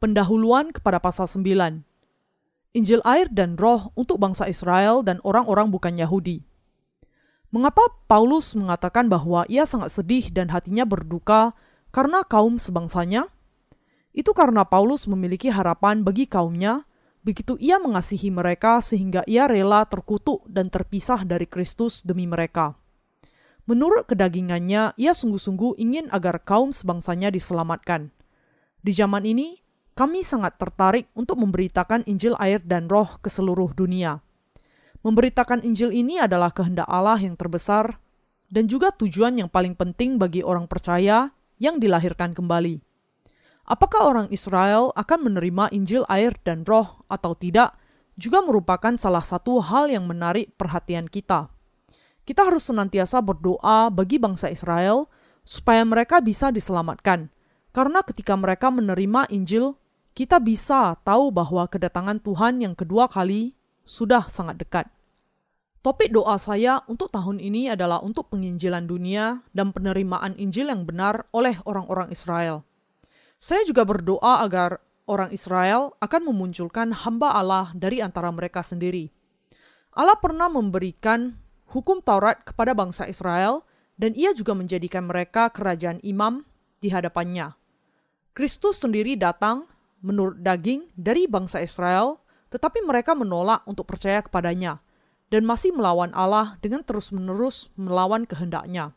Pendahuluan kepada pasal 9. Injil air dan roh untuk bangsa Israel dan orang-orang bukan Yahudi. Mengapa Paulus mengatakan bahwa ia sangat sedih dan hatinya berduka karena kaum sebangsanya? Itu karena Paulus memiliki harapan bagi kaumnya, begitu ia mengasihi mereka sehingga ia rela terkutuk dan terpisah dari Kristus demi mereka. Menurut kedagingannya, ia sungguh-sungguh ingin agar kaum sebangsanya diselamatkan. Di zaman ini, kami sangat tertarik untuk memberitakan Injil air dan roh ke seluruh dunia. Memberitakan Injil ini adalah kehendak Allah yang terbesar dan juga tujuan yang paling penting bagi orang percaya yang dilahirkan kembali. Apakah orang Israel akan menerima Injil air dan roh atau tidak juga merupakan salah satu hal yang menarik perhatian kita. Kita harus senantiasa berdoa bagi bangsa Israel supaya mereka bisa diselamatkan, karena ketika mereka menerima Injil kita bisa tahu bahwa kedatangan Tuhan yang kedua kali sudah sangat dekat. Topik doa saya untuk tahun ini adalah untuk penginjilan dunia dan penerimaan Injil yang benar oleh orang-orang Israel. Saya juga berdoa agar orang Israel akan memunculkan hamba Allah dari antara mereka sendiri. Allah pernah memberikan hukum Taurat kepada bangsa Israel dan ia juga menjadikan mereka kerajaan imam di hadapannya. Kristus sendiri datang menurut daging dari bangsa Israel, tetapi mereka menolak untuk percaya kepadanya dan masih melawan Allah dengan terus-menerus melawan kehendaknya.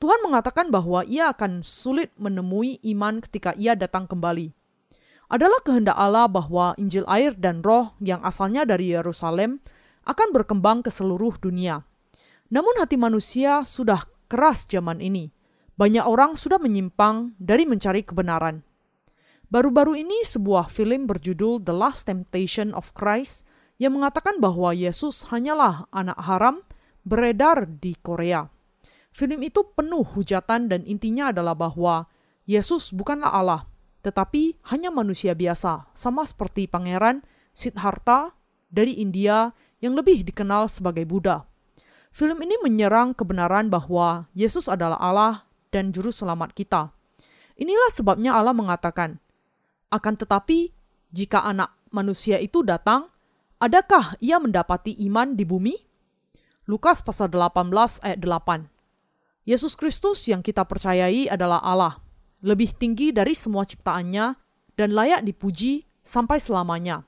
Tuhan mengatakan bahwa ia akan sulit menemui iman ketika ia datang kembali. Adalah kehendak Allah bahwa Injil air dan roh yang asalnya dari Yerusalem akan berkembang ke seluruh dunia. Namun hati manusia sudah keras zaman ini. Banyak orang sudah menyimpang dari mencari kebenaran. Baru-baru ini sebuah film berjudul The Last Temptation of Christ yang mengatakan bahwa Yesus hanyalah anak haram beredar di Korea. Film itu penuh hujatan dan intinya adalah bahwa Yesus bukanlah Allah, tetapi hanya manusia biasa, sama seperti pangeran Siddhartha dari India yang lebih dikenal sebagai Buddha. Film ini menyerang kebenaran bahwa Yesus adalah Allah dan juru selamat kita. Inilah sebabnya Allah mengatakan, akan tetapi, jika anak manusia itu datang, adakah ia mendapati iman di bumi? Lukas pasal 18 ayat 8. Yesus Kristus yang kita percayai adalah Allah, lebih tinggi dari semua ciptaannya dan layak dipuji sampai selamanya.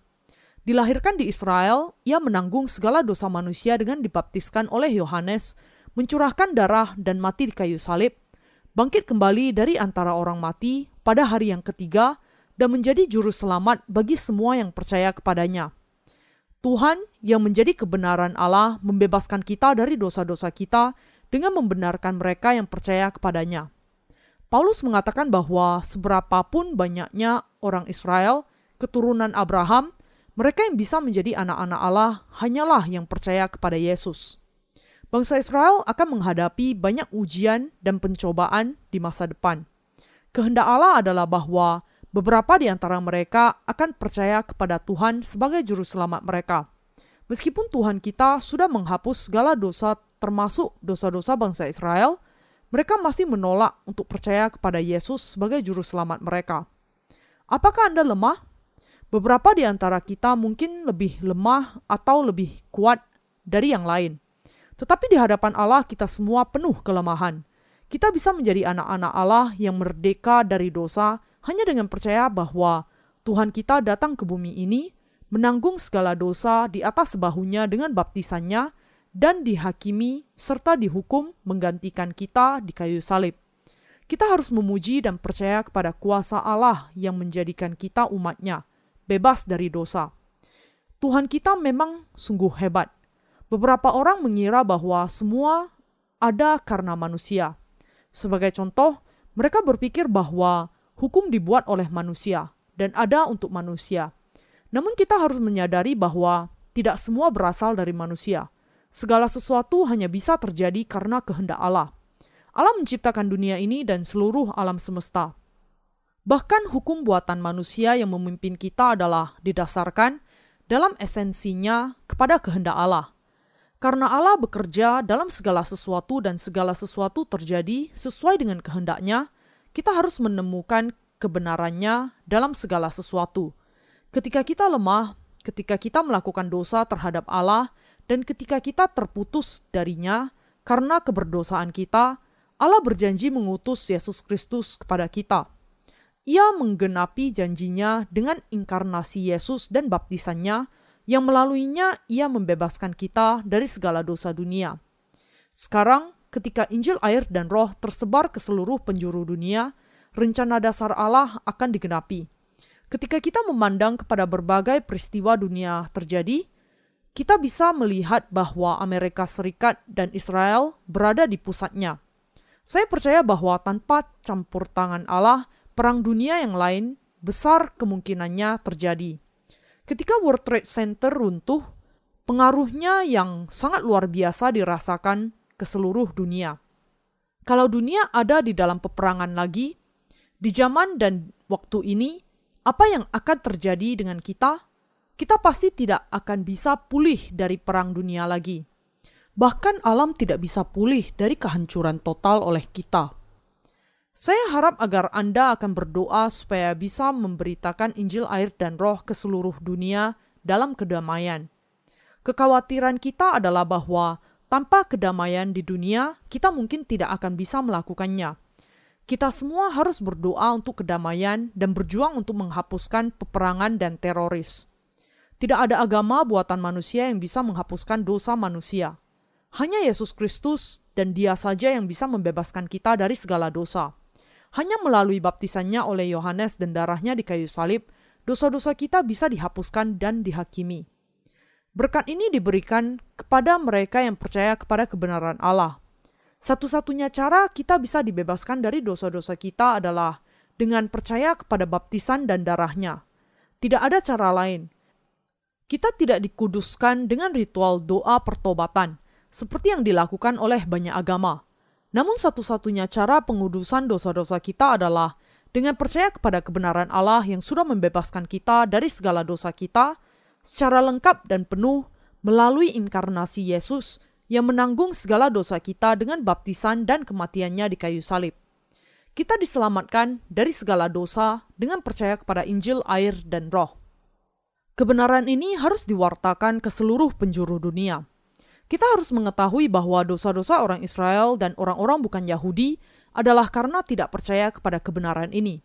Dilahirkan di Israel, ia menanggung segala dosa manusia dengan dibaptiskan oleh Yohanes, mencurahkan darah dan mati di kayu salib, bangkit kembali dari antara orang mati pada hari yang ketiga, dan menjadi juru selamat bagi semua yang percaya kepadanya. Tuhan yang menjadi kebenaran Allah membebaskan kita dari dosa-dosa kita dengan membenarkan mereka yang percaya kepadanya. Paulus mengatakan bahwa seberapapun banyaknya orang Israel, keturunan Abraham, mereka yang bisa menjadi anak-anak Allah hanyalah yang percaya kepada Yesus. Bangsa Israel akan menghadapi banyak ujian dan pencobaan di masa depan. Kehendak Allah adalah bahwa Beberapa di antara mereka akan percaya kepada Tuhan sebagai juru selamat mereka. Meskipun Tuhan kita sudah menghapus segala dosa termasuk dosa-dosa bangsa Israel, mereka masih menolak untuk percaya kepada Yesus sebagai juru selamat mereka. Apakah Anda lemah? Beberapa di antara kita mungkin lebih lemah atau lebih kuat dari yang lain. Tetapi di hadapan Allah kita semua penuh kelemahan. Kita bisa menjadi anak-anak Allah yang merdeka dari dosa hanya dengan percaya bahwa Tuhan kita datang ke bumi ini, menanggung segala dosa di atas sebahunya dengan baptisannya, dan dihakimi serta dihukum menggantikan kita di kayu salib. Kita harus memuji dan percaya kepada kuasa Allah yang menjadikan kita umatnya, bebas dari dosa. Tuhan kita memang sungguh hebat. Beberapa orang mengira bahwa semua ada karena manusia. Sebagai contoh, mereka berpikir bahwa hukum dibuat oleh manusia dan ada untuk manusia. Namun kita harus menyadari bahwa tidak semua berasal dari manusia. Segala sesuatu hanya bisa terjadi karena kehendak Allah. Allah menciptakan dunia ini dan seluruh alam semesta. Bahkan hukum buatan manusia yang memimpin kita adalah didasarkan dalam esensinya kepada kehendak Allah. Karena Allah bekerja dalam segala sesuatu dan segala sesuatu terjadi sesuai dengan kehendaknya, kita harus menemukan kebenarannya dalam segala sesuatu. Ketika kita lemah, ketika kita melakukan dosa terhadap Allah, dan ketika kita terputus darinya karena keberdosaan kita, Allah berjanji mengutus Yesus Kristus kepada kita. Ia menggenapi janjinya dengan inkarnasi Yesus dan baptisannya, yang melaluinya ia membebaskan kita dari segala dosa dunia. Sekarang, ketika Injil air dan roh tersebar ke seluruh penjuru dunia, rencana dasar Allah akan digenapi. Ketika kita memandang kepada berbagai peristiwa dunia terjadi, kita bisa melihat bahwa Amerika Serikat dan Israel berada di pusatnya. Saya percaya bahwa tanpa campur tangan Allah, perang dunia yang lain besar kemungkinannya terjadi. Ketika World Trade Center runtuh, pengaruhnya yang sangat luar biasa dirasakan ke seluruh dunia. Kalau dunia ada di dalam peperangan lagi, di zaman dan waktu ini, apa yang akan terjadi dengan kita? kita pasti tidak akan bisa pulih dari perang dunia lagi. Bahkan alam tidak bisa pulih dari kehancuran total oleh kita. Saya harap agar Anda akan berdoa supaya bisa memberitakan Injil air dan roh ke seluruh dunia dalam kedamaian. Kekhawatiran kita adalah bahwa tanpa kedamaian di dunia, kita mungkin tidak akan bisa melakukannya. Kita semua harus berdoa untuk kedamaian dan berjuang untuk menghapuskan peperangan dan teroris. Tidak ada agama buatan manusia yang bisa menghapuskan dosa manusia. Hanya Yesus Kristus dan Dia saja yang bisa membebaskan kita dari segala dosa. Hanya melalui baptisannya oleh Yohanes dan darahnya di kayu salib, dosa-dosa kita bisa dihapuskan dan dihakimi. Berkat ini diberikan kepada mereka yang percaya kepada kebenaran Allah. Satu-satunya cara kita bisa dibebaskan dari dosa-dosa kita adalah dengan percaya kepada baptisan dan darahnya. Tidak ada cara lain kita tidak dikuduskan dengan ritual doa pertobatan, seperti yang dilakukan oleh banyak agama. Namun satu-satunya cara pengudusan dosa-dosa kita adalah dengan percaya kepada kebenaran Allah yang sudah membebaskan kita dari segala dosa kita secara lengkap dan penuh melalui inkarnasi Yesus yang menanggung segala dosa kita dengan baptisan dan kematiannya di kayu salib. Kita diselamatkan dari segala dosa dengan percaya kepada Injil, air, dan Roh. Kebenaran ini harus diwartakan ke seluruh penjuru dunia. Kita harus mengetahui bahwa dosa-dosa orang Israel dan orang-orang bukan Yahudi adalah karena tidak percaya kepada kebenaran ini.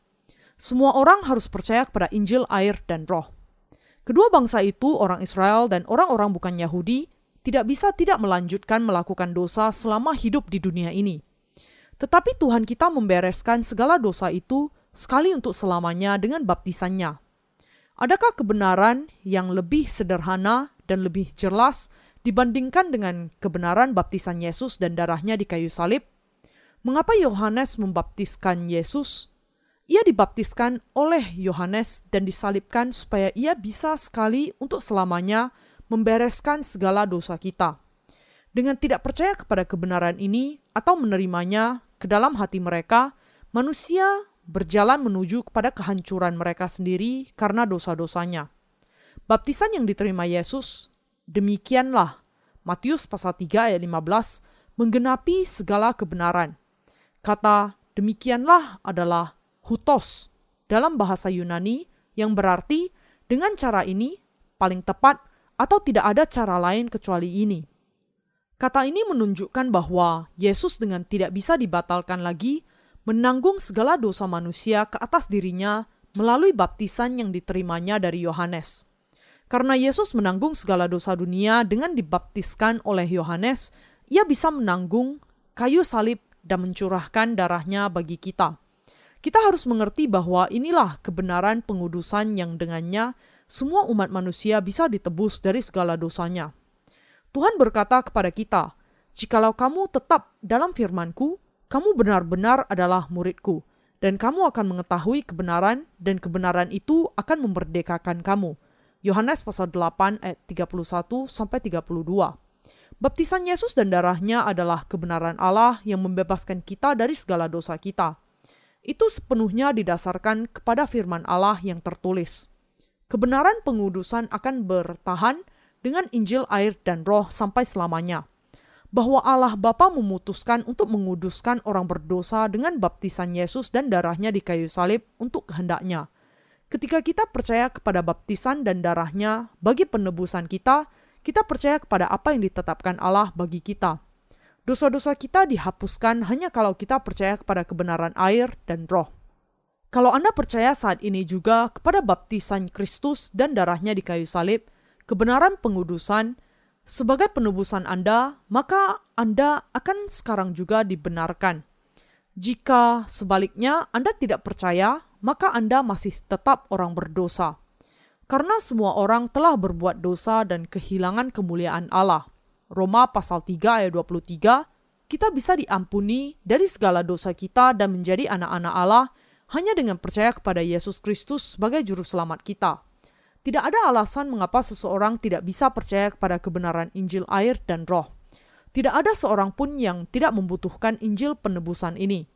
Semua orang harus percaya kepada Injil, air, dan Roh. Kedua bangsa itu, orang Israel dan orang-orang bukan Yahudi, tidak bisa tidak melanjutkan melakukan dosa selama hidup di dunia ini. Tetapi Tuhan kita membereskan segala dosa itu sekali untuk selamanya dengan baptisannya. Adakah kebenaran yang lebih sederhana dan lebih jelas dibandingkan dengan kebenaran baptisan Yesus dan darahnya di kayu salib? Mengapa Yohanes membaptiskan Yesus? Ia dibaptiskan oleh Yohanes dan disalibkan supaya ia bisa sekali untuk selamanya membereskan segala dosa kita. Dengan tidak percaya kepada kebenaran ini atau menerimanya ke dalam hati mereka, manusia berjalan menuju kepada kehancuran mereka sendiri karena dosa-dosanya. Baptisan yang diterima Yesus, demikianlah Matius pasal 3 ayat 15 menggenapi segala kebenaran. Kata demikianlah adalah hutos dalam bahasa Yunani yang berarti dengan cara ini paling tepat atau tidak ada cara lain kecuali ini. Kata ini menunjukkan bahwa Yesus dengan tidak bisa dibatalkan lagi menanggung segala dosa manusia ke atas dirinya melalui baptisan yang diterimanya dari Yohanes. Karena Yesus menanggung segala dosa dunia dengan dibaptiskan oleh Yohanes, ia bisa menanggung kayu salib dan mencurahkan darahnya bagi kita. Kita harus mengerti bahwa inilah kebenaran pengudusan yang dengannya semua umat manusia bisa ditebus dari segala dosanya. Tuhan berkata kepada kita, "Jikalau kamu tetap dalam firman-Ku kamu benar-benar adalah muridku, dan kamu akan mengetahui kebenaran, dan kebenaran itu akan memerdekakan kamu. Yohanes pasal 8 ayat 31 sampai 32. Baptisan Yesus dan darahnya adalah kebenaran Allah yang membebaskan kita dari segala dosa kita. Itu sepenuhnya didasarkan kepada firman Allah yang tertulis. Kebenaran pengudusan akan bertahan dengan Injil, air, dan roh sampai selamanya. bahwa Allah Bapa memutuskan untuk menguduskan orang berdosa dengan baptisan Yesus dan darahnya di kayu salib untuk kehendaknya. Ketika kita percaya kepada baptisan dan darahnya bagi penebusan kita, kita percaya kepada apa yang ditetapkan Allah bagi kita. Dosa-dosa kita dihapuskan hanya kalau kita percaya kepada kebenaran air dan roh. Kalau Anda percaya saat ini juga kepada baptisan Kristus dan darahnya di kayu salib, kebenaran pengudusan, sebagai penebusan Anda, maka Anda akan sekarang juga dibenarkan. Jika sebaliknya Anda tidak percaya, maka Anda masih tetap orang berdosa. Karena semua orang telah berbuat dosa dan kehilangan kemuliaan Allah. Roma pasal 3 ayat 23, kita bisa diampuni dari segala dosa kita dan menjadi anak-anak Allah hanya dengan percaya kepada Yesus Kristus sebagai juru selamat kita. Tidak ada alasan mengapa seseorang tidak bisa percaya kepada kebenaran Injil air dan roh. Tidak ada seorang pun yang tidak membutuhkan Injil penebusan ini.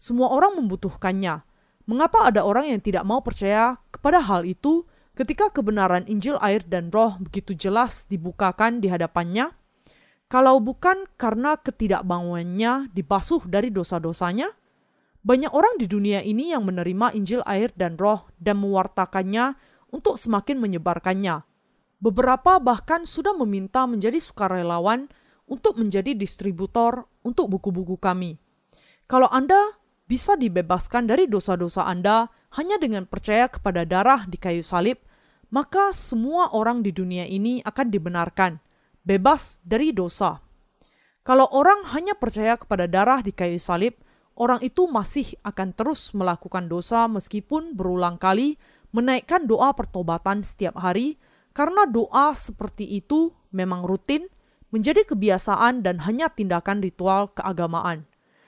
Semua orang membutuhkannya. Mengapa ada orang yang tidak mau percaya kepada hal itu ketika kebenaran Injil air dan roh begitu jelas dibukakan di hadapannya? Kalau bukan karena ketidakbangunannya dibasuh dari dosa-dosanya, banyak orang di dunia ini yang menerima Injil air dan roh dan mewartakannya untuk semakin menyebarkannya. Beberapa bahkan sudah meminta menjadi sukarelawan untuk menjadi distributor untuk buku-buku kami. Kalau Anda bisa dibebaskan dari dosa-dosa Anda hanya dengan percaya kepada darah di kayu salib, maka semua orang di dunia ini akan dibenarkan, bebas dari dosa. Kalau orang hanya percaya kepada darah di kayu salib, orang itu masih akan terus melakukan dosa meskipun berulang kali menaikkan doa pertobatan setiap hari karena doa seperti itu memang rutin, menjadi kebiasaan dan hanya tindakan ritual keagamaan.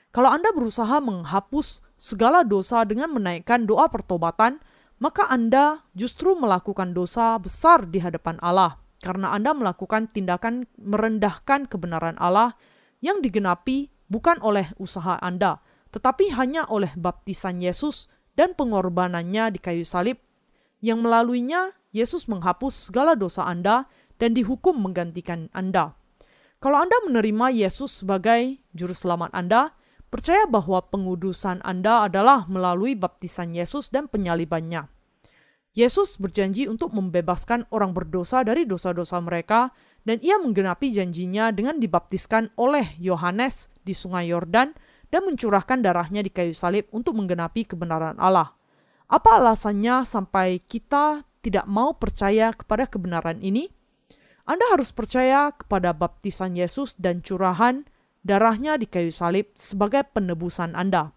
Kalau Anda berusaha menghapus segala dosa dengan menaikkan doa pertobatan, maka Anda justru melakukan dosa besar di hadapan Allah karena Anda melakukan tindakan merendahkan kebenaran Allah yang digenapi bukan oleh usaha Anda, tetapi hanya oleh baptisan Yesus dan pengorbanannya di kayu salib yang melaluinya Yesus menghapus segala dosa Anda dan dihukum menggantikan Anda. Kalau Anda menerima Yesus sebagai juru selamat Anda, percaya bahwa pengudusan Anda adalah melalui baptisan Yesus dan penyalibannya. Yesus berjanji untuk membebaskan orang berdosa dari dosa-dosa mereka dan ia menggenapi janjinya dengan dibaptiskan oleh Yohanes di sungai Yordan dan mencurahkan darahnya di kayu salib untuk menggenapi kebenaran Allah. Apa alasannya sampai kita tidak mau percaya kepada kebenaran ini? Anda harus percaya kepada baptisan Yesus dan curahan darahnya di kayu salib sebagai penebusan Anda.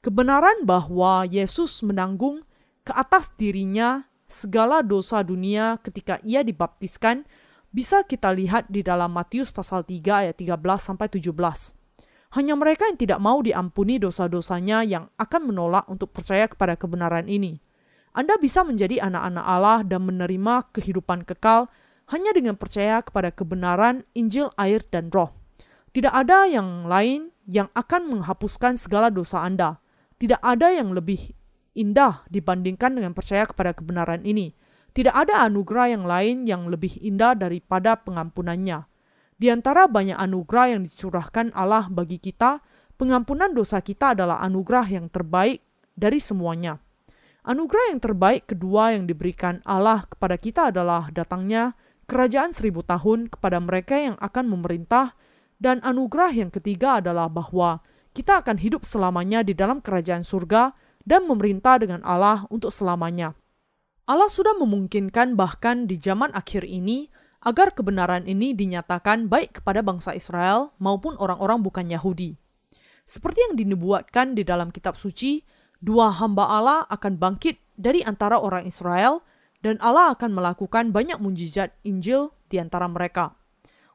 Kebenaran bahwa Yesus menanggung ke atas dirinya segala dosa dunia ketika ia dibaptiskan bisa kita lihat di dalam Matius pasal 3 ayat 13 sampai 17. Hanya mereka yang tidak mau diampuni dosa-dosanya yang akan menolak untuk percaya kepada kebenaran ini. Anda bisa menjadi anak-anak Allah dan menerima kehidupan kekal hanya dengan percaya kepada kebenaran Injil, air, dan Roh. Tidak ada yang lain yang akan menghapuskan segala dosa Anda. Tidak ada yang lebih indah dibandingkan dengan percaya kepada kebenaran ini. Tidak ada anugerah yang lain yang lebih indah daripada pengampunannya. Di antara banyak anugerah yang dicurahkan Allah bagi kita, pengampunan dosa kita adalah anugerah yang terbaik dari semuanya. Anugerah yang terbaik kedua yang diberikan Allah kepada kita adalah datangnya kerajaan seribu tahun kepada mereka yang akan memerintah, dan anugerah yang ketiga adalah bahwa kita akan hidup selamanya di dalam kerajaan surga dan memerintah dengan Allah untuk selamanya. Allah sudah memungkinkan bahkan di zaman akhir ini agar kebenaran ini dinyatakan baik kepada bangsa Israel maupun orang-orang bukan Yahudi. Seperti yang dinubuatkan di dalam kitab suci, dua hamba Allah akan bangkit dari antara orang Israel dan Allah akan melakukan banyak mujizat Injil di antara mereka.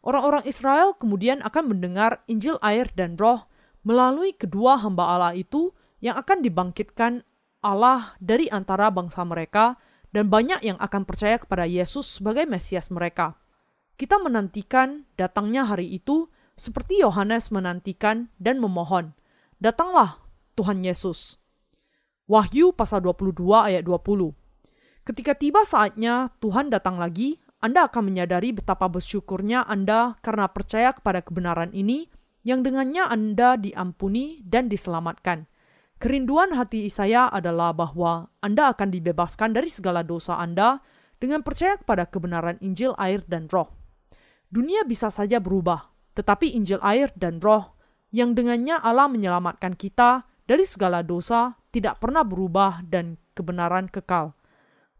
Orang-orang Israel kemudian akan mendengar Injil air dan roh melalui kedua hamba Allah itu yang akan dibangkitkan Allah dari antara bangsa mereka dan banyak yang akan percaya kepada Yesus sebagai Mesias mereka. Kita menantikan datangnya hari itu seperti Yohanes menantikan dan memohon, "Datanglah Tuhan Yesus." Wahyu pasal 22 ayat 20. Ketika tiba saatnya Tuhan datang lagi, Anda akan menyadari betapa bersyukurnya Anda karena percaya kepada kebenaran ini yang dengannya Anda diampuni dan diselamatkan. Kerinduan hati saya adalah bahwa Anda akan dibebaskan dari segala dosa Anda dengan percaya kepada kebenaran Injil, air, dan Roh. Dunia bisa saja berubah, tetapi Injil, air, dan Roh yang dengannya Allah menyelamatkan kita dari segala dosa tidak pernah berubah dan kebenaran kekal.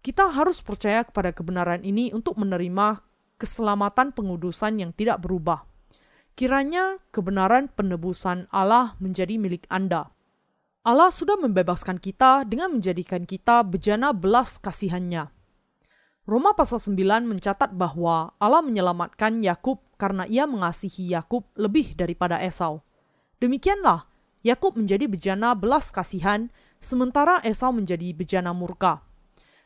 Kita harus percaya kepada kebenaran ini untuk menerima keselamatan pengudusan yang tidak berubah. Kiranya kebenaran penebusan Allah menjadi milik Anda. Allah sudah membebaskan kita dengan menjadikan kita bejana belas kasihannya. Roma pasal 9 mencatat bahwa Allah menyelamatkan Yakub karena ia mengasihi Yakub lebih daripada Esau. Demikianlah, Yakub menjadi bejana belas kasihan, sementara Esau menjadi bejana murka.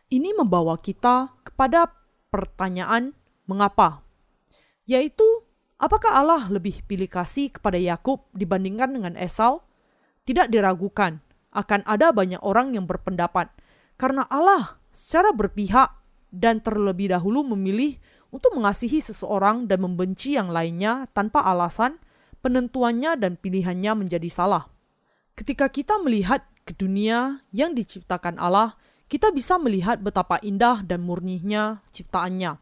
Ini membawa kita kepada pertanyaan mengapa, yaitu Apakah Allah lebih pilih kasih kepada Yakub dibandingkan dengan Esau? Tidak diragukan, akan ada banyak orang yang berpendapat karena Allah secara berpihak dan terlebih dahulu memilih untuk mengasihi seseorang dan membenci yang lainnya tanpa alasan, penentuannya dan pilihannya menjadi salah. Ketika kita melihat ke dunia yang diciptakan Allah, kita bisa melihat betapa indah dan murninya ciptaannya.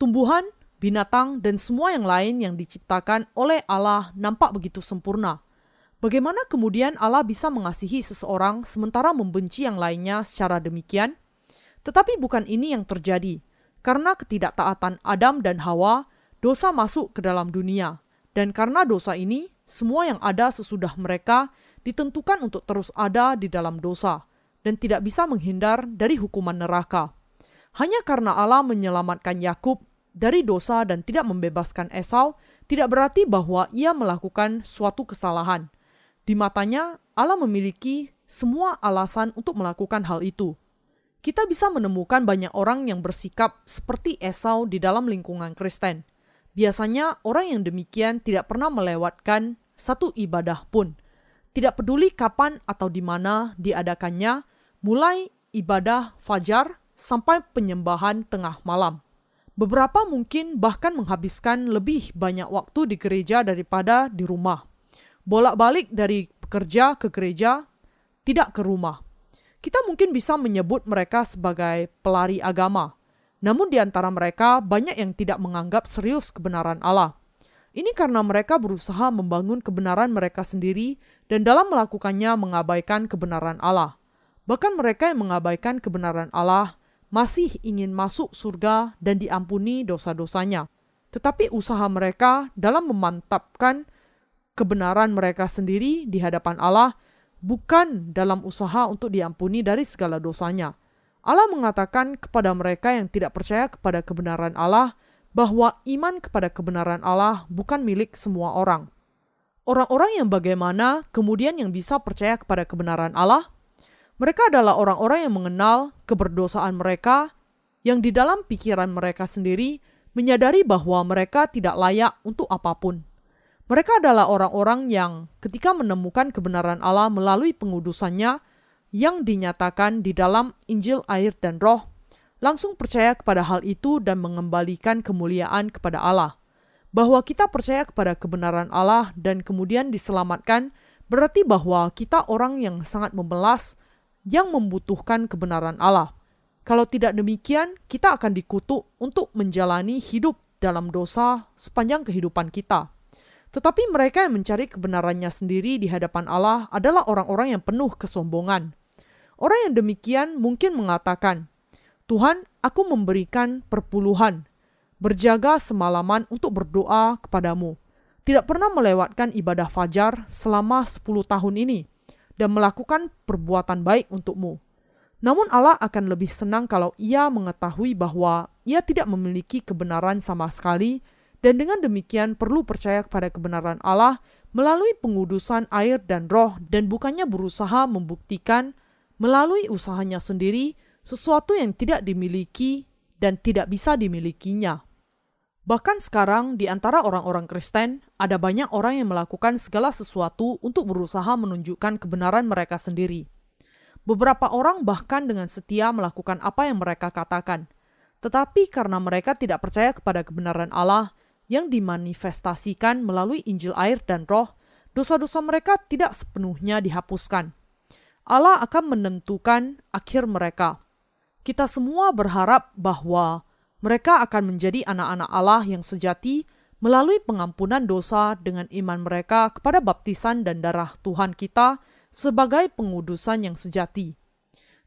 Tumbuhan binatang, dan semua yang lain yang diciptakan oleh Allah nampak begitu sempurna. Bagaimana kemudian Allah bisa mengasihi seseorang sementara membenci yang lainnya secara demikian? Tetapi bukan ini yang terjadi. Karena ketidaktaatan Adam dan Hawa, dosa masuk ke dalam dunia. Dan karena dosa ini, semua yang ada sesudah mereka ditentukan untuk terus ada di dalam dosa dan tidak bisa menghindar dari hukuman neraka. Hanya karena Allah menyelamatkan Yakub dari dosa dan tidak membebaskan Esau tidak berarti bahwa ia melakukan suatu kesalahan. Di matanya, Allah memiliki semua alasan untuk melakukan hal itu. Kita bisa menemukan banyak orang yang bersikap seperti Esau di dalam lingkungan Kristen. Biasanya, orang yang demikian tidak pernah melewatkan satu ibadah pun. Tidak peduli kapan atau di mana diadakannya, mulai ibadah fajar sampai penyembahan tengah malam. Beberapa mungkin bahkan menghabiskan lebih banyak waktu di gereja daripada di rumah. Bolak-balik dari bekerja ke gereja, tidak ke rumah. Kita mungkin bisa menyebut mereka sebagai pelari agama. Namun di antara mereka banyak yang tidak menganggap serius kebenaran Allah. Ini karena mereka berusaha membangun kebenaran mereka sendiri dan dalam melakukannya mengabaikan kebenaran Allah. Bahkan mereka yang mengabaikan kebenaran Allah masih ingin masuk surga dan diampuni dosa-dosanya. Tetapi usaha mereka dalam memantapkan kebenaran mereka sendiri di hadapan Allah bukan dalam usaha untuk diampuni dari segala dosanya. Allah mengatakan kepada mereka yang tidak percaya kepada kebenaran Allah bahwa iman kepada kebenaran Allah bukan milik semua orang. Orang-orang yang bagaimana kemudian yang bisa percaya kepada kebenaran Allah? Mereka adalah orang-orang yang mengenal keberdosaan mereka, yang di dalam pikiran mereka sendiri menyadari bahwa mereka tidak layak untuk apa pun. Mereka adalah orang-orang yang, ketika menemukan kebenaran Allah melalui pengudusannya yang dinyatakan di dalam Injil, air, dan Roh, langsung percaya kepada hal itu dan mengembalikan kemuliaan kepada Allah. Bahwa kita percaya kepada kebenaran Allah dan kemudian diselamatkan, berarti bahwa kita orang yang sangat memelas yang membutuhkan kebenaran Allah. Kalau tidak demikian, kita akan dikutuk untuk menjalani hidup dalam dosa sepanjang kehidupan kita. Tetapi mereka yang mencari kebenarannya sendiri di hadapan Allah adalah orang-orang yang penuh kesombongan. Orang yang demikian mungkin mengatakan, "Tuhan, aku memberikan perpuluhan, berjaga semalaman untuk berdoa kepadamu, tidak pernah melewatkan ibadah fajar selama 10 tahun ini." Dan melakukan perbuatan baik untukmu. Namun Allah akan lebih senang kalau ia mengetahui bahwa ia tidak memiliki kebenaran sama sekali dan dengan demikian perlu percaya kepada kebenaran Allah melalui pengudusan air dan roh dan bukannya berusaha membuktikan melalui usahanya sendiri sesuatu yang tidak dimiliki dan tidak bisa dimilikinya. Bahkan sekarang di antara orang-orang Kristen, ada banyak orang yang melakukan segala sesuatu untuk berusaha menunjukkan kebenaran mereka sendiri. Beberapa orang bahkan dengan setia melakukan apa yang mereka katakan. tetapi karena mereka tidak percaya kepada kebenaran Allah yang dimanifestasikan melalui Injil air dan Roh, dosa-dosa mereka tidak sepenuhnya dihapuskan. Allah akan menentukan akhir mereka. Kita semua berharap bahwa mereka akan menjadi anak-anak Allah yang sejati melalui pengampunan dosa dengan iman mereka kepada baptisan dan darah Tuhan kita sebagai pengudusan yang sejati.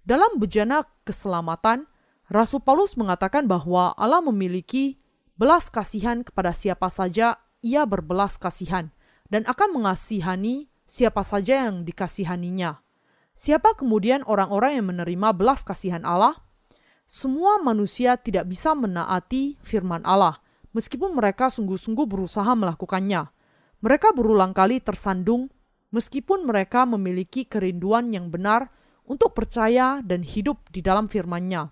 Dalam bejana keselamatan, Rasul Paulus mengatakan bahwa Allah memiliki belas kasihan kepada siapa saja ia berbelas kasihan dan akan mengasihani siapa saja yang dikasihaninya. Siapa kemudian orang-orang yang menerima belas kasihan Allah? Semua manusia tidak bisa menaati firman Allah, meskipun mereka sungguh-sungguh berusaha melakukannya. Mereka berulang kali tersandung, meskipun mereka memiliki kerinduan yang benar untuk percaya dan hidup di dalam firman-Nya.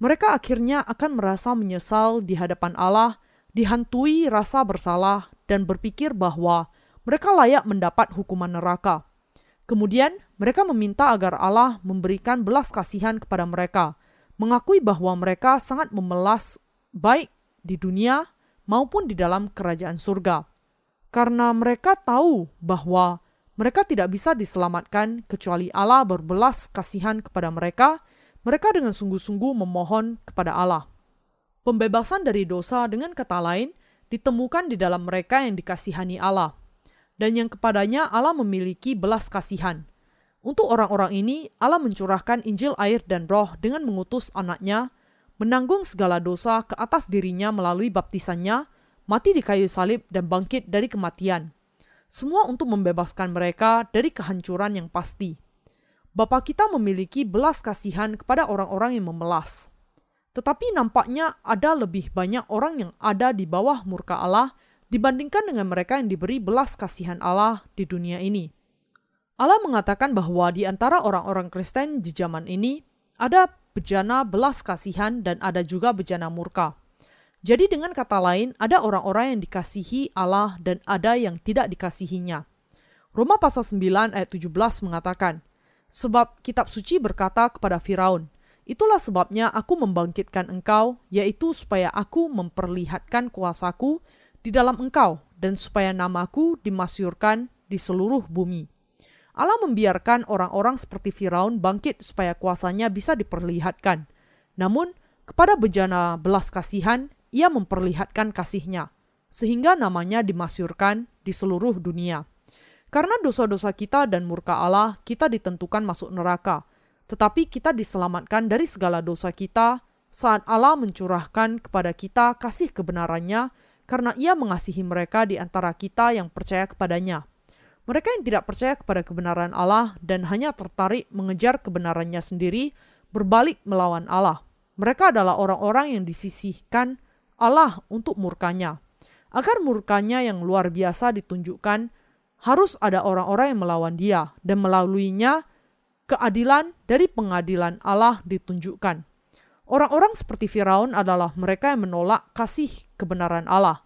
Mereka akhirnya akan merasa menyesal di hadapan Allah, dihantui rasa bersalah, dan berpikir bahwa mereka layak mendapat hukuman neraka. Kemudian mereka meminta agar Allah memberikan belas kasihan kepada mereka, mengakui bahwa mereka sangat memelas baik di dunia maupun di dalam kerajaan surga. Karena mereka tahu bahwa mereka tidak bisa diselamatkan kecuali Allah berbelas kasihan kepada mereka, mereka dengan sungguh-sungguh memohon kepada Allah. Pembebasan dari dosa dengan kata lain ditemukan di dalam mereka yang dikasihani Allah – dan yang kepadanya Allah memiliki belas kasihan. Untuk orang-orang ini, Allah mencurahkan Injil air dan roh dengan mengutus anaknya, menanggung segala dosa ke atas dirinya melalui baptisannya, mati di kayu salib dan bangkit dari kematian. Semua untuk membebaskan mereka dari kehancuran yang pasti. Bapa kita memiliki belas kasihan kepada orang-orang yang memelas. Tetapi nampaknya ada lebih banyak orang yang ada di bawah murka Allah dibandingkan dengan mereka yang diberi belas kasihan Allah di dunia ini. Allah mengatakan bahwa di antara orang-orang Kristen di zaman ini ada bejana belas kasihan dan ada juga bejana murka. Jadi dengan kata lain, ada orang-orang yang dikasihi Allah dan ada yang tidak dikasihinya. Roma pasal 9 ayat 17 mengatakan, Sebab kitab suci berkata kepada Firaun, Itulah sebabnya aku membangkitkan engkau, yaitu supaya aku memperlihatkan kuasaku di dalam engkau, dan supaya namaku dimasyurkan di seluruh bumi. Allah membiarkan orang-orang seperti Firaun bangkit supaya kuasanya bisa diperlihatkan. Namun, kepada bejana belas kasihan, ia memperlihatkan kasihnya, sehingga namanya dimasyurkan di seluruh dunia. Karena dosa-dosa kita dan murka Allah, kita ditentukan masuk neraka. Tetapi kita diselamatkan dari segala dosa kita saat Allah mencurahkan kepada kita kasih kebenarannya karena ia mengasihi mereka di antara kita yang percaya kepadanya. Mereka yang tidak percaya kepada kebenaran Allah dan hanya tertarik mengejar kebenarannya sendiri, berbalik melawan Allah. Mereka adalah orang-orang yang disisihkan Allah untuk murkanya. Agar murkanya yang luar biasa ditunjukkan, harus ada orang-orang yang melawan dia, dan melaluinya keadilan dari pengadilan Allah ditunjukkan. Orang-orang seperti Firaun adalah mereka yang menolak kasih kebenaran Allah.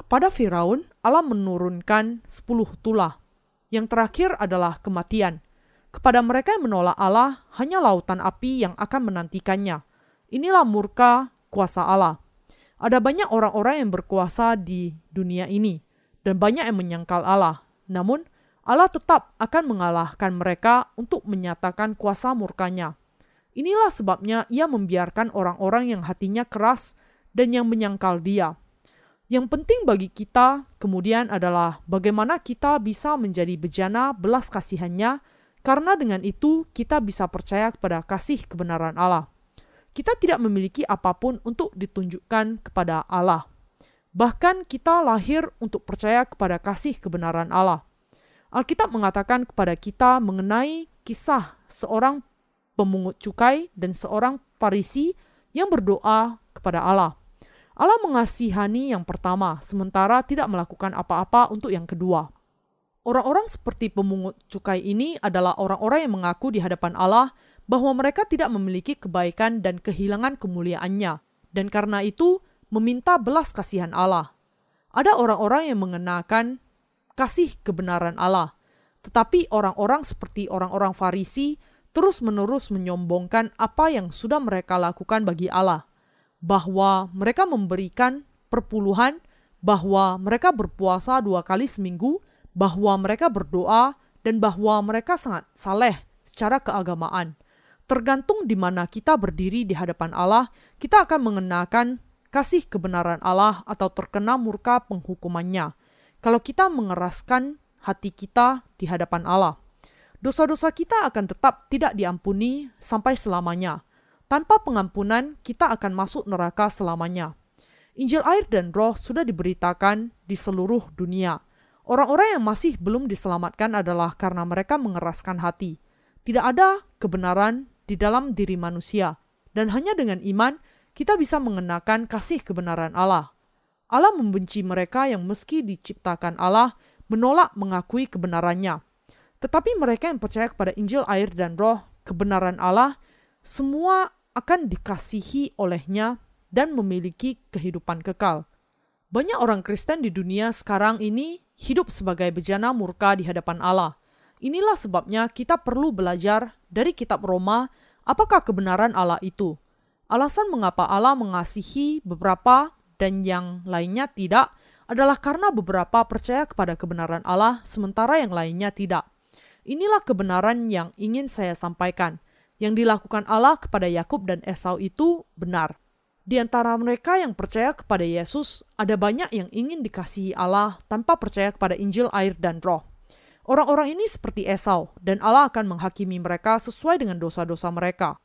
Kepada Firaun, Allah menurunkan sepuluh tulah. Yang terakhir adalah kematian. Kepada mereka yang menolak Allah, hanya lautan api yang akan menantikannya. Inilah murka kuasa Allah. Ada banyak orang-orang yang berkuasa di dunia ini, dan banyak yang menyangkal Allah. Namun, Allah tetap akan mengalahkan mereka untuk menyatakan kuasa murkanya. Inilah sebabnya ia membiarkan orang-orang yang hatinya keras dan yang menyangkal dia. Yang penting bagi kita kemudian adalah bagaimana kita bisa menjadi bejana belas kasihannya, karena dengan itu kita bisa percaya kepada kasih kebenaran Allah. Kita tidak memiliki apa pun untuk ditunjukkan kepada Allah. Bahkan kita lahir untuk percaya kepada kasih kebenaran Allah. Alkitab mengatakan kepada kita mengenai kisah seorang pemungut cukai, dan seorang Farisi yang berdoa kepada Allah. Allah mengasihani yang pertama, sementara tidak melakukan apa-apa untuk yang kedua. Orang-orang seperti pemungut cukai ini adalah orang-orang yang mengaku di hadapan Allah bahwa mereka tidak memiliki kebaikan dan kehilangan kemuliaannya, dan karena itu meminta belas kasihan Allah. Ada orang-orang yang mengenakan kasih kebenaran Allah, tetapi orang-orang seperti orang-orang Farisi terus-menerus menyombongkan apa yang sudah mereka lakukan bagi Allah. Bahwa mereka memberikan perpuluhan, bahwa mereka berpuasa dua kali seminggu, bahwa mereka berdoa, dan bahwa mereka sangat saleh secara keagamaan. Tergantung di mana kita berdiri di hadapan Allah, kita akan mengenakan kasih kebenaran Allah atau terkena murka penghukumannya. Kalau kita mengeraskan hati kita di hadapan Allah, dosa-dosa kita akan tetap tidak diampuni sampai selamanya. Tanpa pengampunan, kita akan masuk neraka selamanya. Injil air dan roh sudah diberitakan di seluruh dunia. Orang-orang yang masih belum diselamatkan adalah karena mereka mengeraskan hati. Tidak ada kebenaran di dalam diri manusia, dan hanya dengan iman kita bisa mengenakan kasih kebenaran Allah. Allah membenci mereka yang meski diciptakan Allah menolak mengakui kebenarannya. Tetapi mereka yang percaya kepada Injil air dan roh, kebenaran Allah, semua akan dikasihi olehnya dan memiliki kehidupan kekal. Banyak orang Kristen di dunia sekarang ini hidup sebagai bejana murka di hadapan Allah. Inilah sebabnya kita perlu belajar dari kitab Roma apakah kebenaran Allah itu. Alasan mengapa Allah mengasihi beberapa dan yang lainnya tidak adalah karena beberapa percaya kepada kebenaran Allah sementara yang lainnya tidak. Inilah kebenaran yang ingin saya sampaikan. Yang dilakukan Allah kepada Yakub dan Esau itu benar. Di antara mereka yang percaya kepada Yesus, ada banyak yang ingin dikasihi Allah tanpa percaya kepada Injil, air, dan Roh. Orang-orang ini seperti Esau, dan Allah akan menghakimi mereka sesuai dengan dosa-dosa mereka.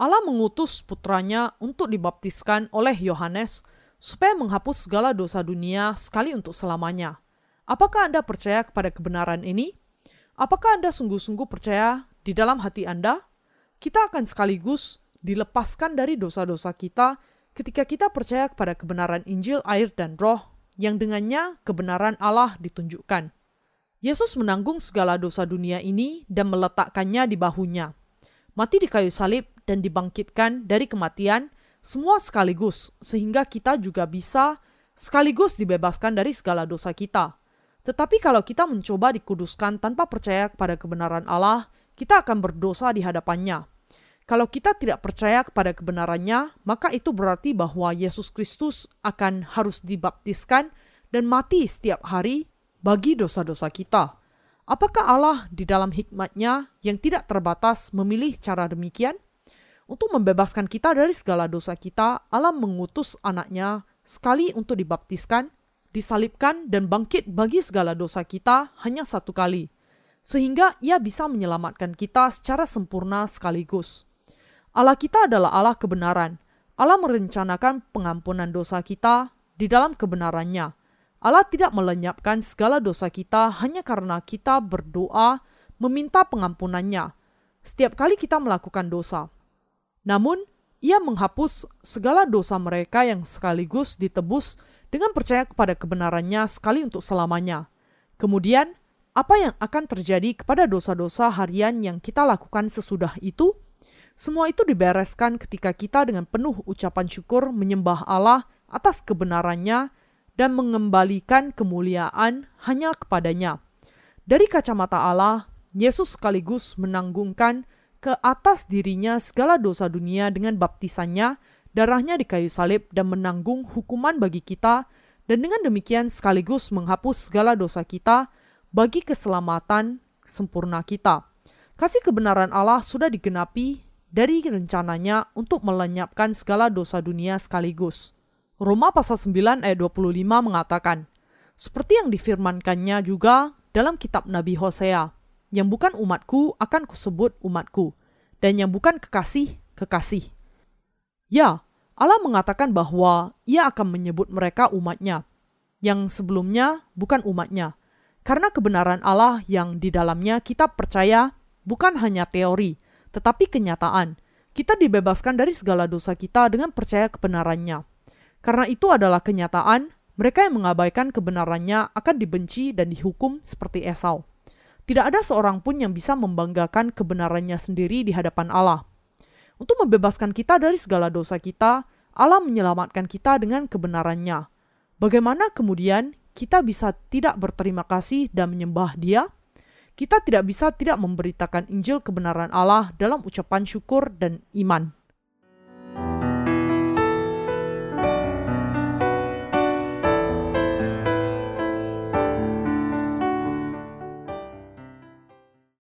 Allah mengutus putranya untuk dibaptiskan oleh Yohanes supaya menghapus segala dosa dunia sekali untuk selamanya. Apakah Anda percaya kepada kebenaran ini? Apakah Anda sungguh-sungguh percaya di dalam hati Anda? Kita akan sekaligus dilepaskan dari dosa-dosa kita ketika kita percaya kepada kebenaran Injil, air, dan roh yang dengannya kebenaran Allah ditunjukkan. Yesus menanggung segala dosa dunia ini dan meletakkannya di bahunya. Mati di kayu salib dan dibangkitkan dari kematian, semua sekaligus, sehingga kita juga bisa sekaligus dibebaskan dari segala dosa kita. Tetapi kalau kita mencoba dikuduskan tanpa percaya kepada kebenaran Allah, kita akan berdosa di hadapannya. Kalau kita tidak percaya kepada kebenarannya, maka itu berarti bahwa Yesus Kristus akan harus dibaptiskan dan mati setiap hari bagi dosa-dosa kita. Apakah Allah di dalam hikmatnya yang tidak terbatas memilih cara demikian? Untuk membebaskan kita dari segala dosa kita, Allah mengutus anaknya sekali untuk dibaptiskan, disalibkan, dan bangkit bagi segala dosa kita hanya satu kali. Sehingga ia bisa menyelamatkan kita secara sempurna sekaligus. Allah kita adalah Allah kebenaran. Allah merencanakan pengampunan dosa kita di dalam kebenarannya Allah tidak melenyapkan segala dosa kita hanya karena kita berdoa meminta pengampunannya setiap kali kita melakukan dosa. Namun, ia menghapus segala dosa mereka yang sekaligus ditebus dengan percaya kepada kebenarannya sekali untuk selamanya. Kemudian, apa yang akan terjadi kepada dosa-dosa harian yang kita lakukan sesudah itu? Semua itu dibereskan ketika kita dengan penuh ucapan syukur menyembah Allah atas kebenarannya dan mengembalikan kemuliaan hanya kepadanya. Dari kacamata Allah, Yesus sekaligus menanggungkan ke atas dirinya segala dosa dunia dengan baptisannya, darahnya di kayu salib dan menanggung hukuman bagi kita, dan dengan demikian sekaligus menghapus segala dosa kita bagi keselamatan sempurna kita. Kasih kebenaran Allah sudah digenapi dari rencananya untuk melenyapkan segala dosa dunia sekaligus. Roma pasal 9 ayat 25 mengatakan, seperti yang difirmankannya juga dalam kitab Nabi Hosea, yang bukan umatku akan kusebut umatku, dan yang bukan kekasih, kekasih. Ya, Allah mengatakan bahwa ia akan menyebut mereka umatnya, yang sebelumnya bukan umatnya, karena kebenaran Allah yang di dalamnya kita percaya bukan hanya teori, tetapi kenyataan. Kita dibebaskan dari segala dosa kita dengan percaya kebenarannya. Karena itu adalah kenyataan, mereka yang mengabaikan kebenarannya akan dibenci dan dihukum seperti Esau. Tidak ada seorang pun yang bisa membanggakan kebenarannya sendiri di hadapan Allah. Untuk membebaskan kita dari segala dosa kita, Allah menyelamatkan kita dengan kebenarannya. Bagaimana kemudian kita bisa tidak berterima kasih dan menyembah Dia? Kita tidak bisa tidak memberitakan Injil kebenaran Allah dalam ucapan syukur dan iman.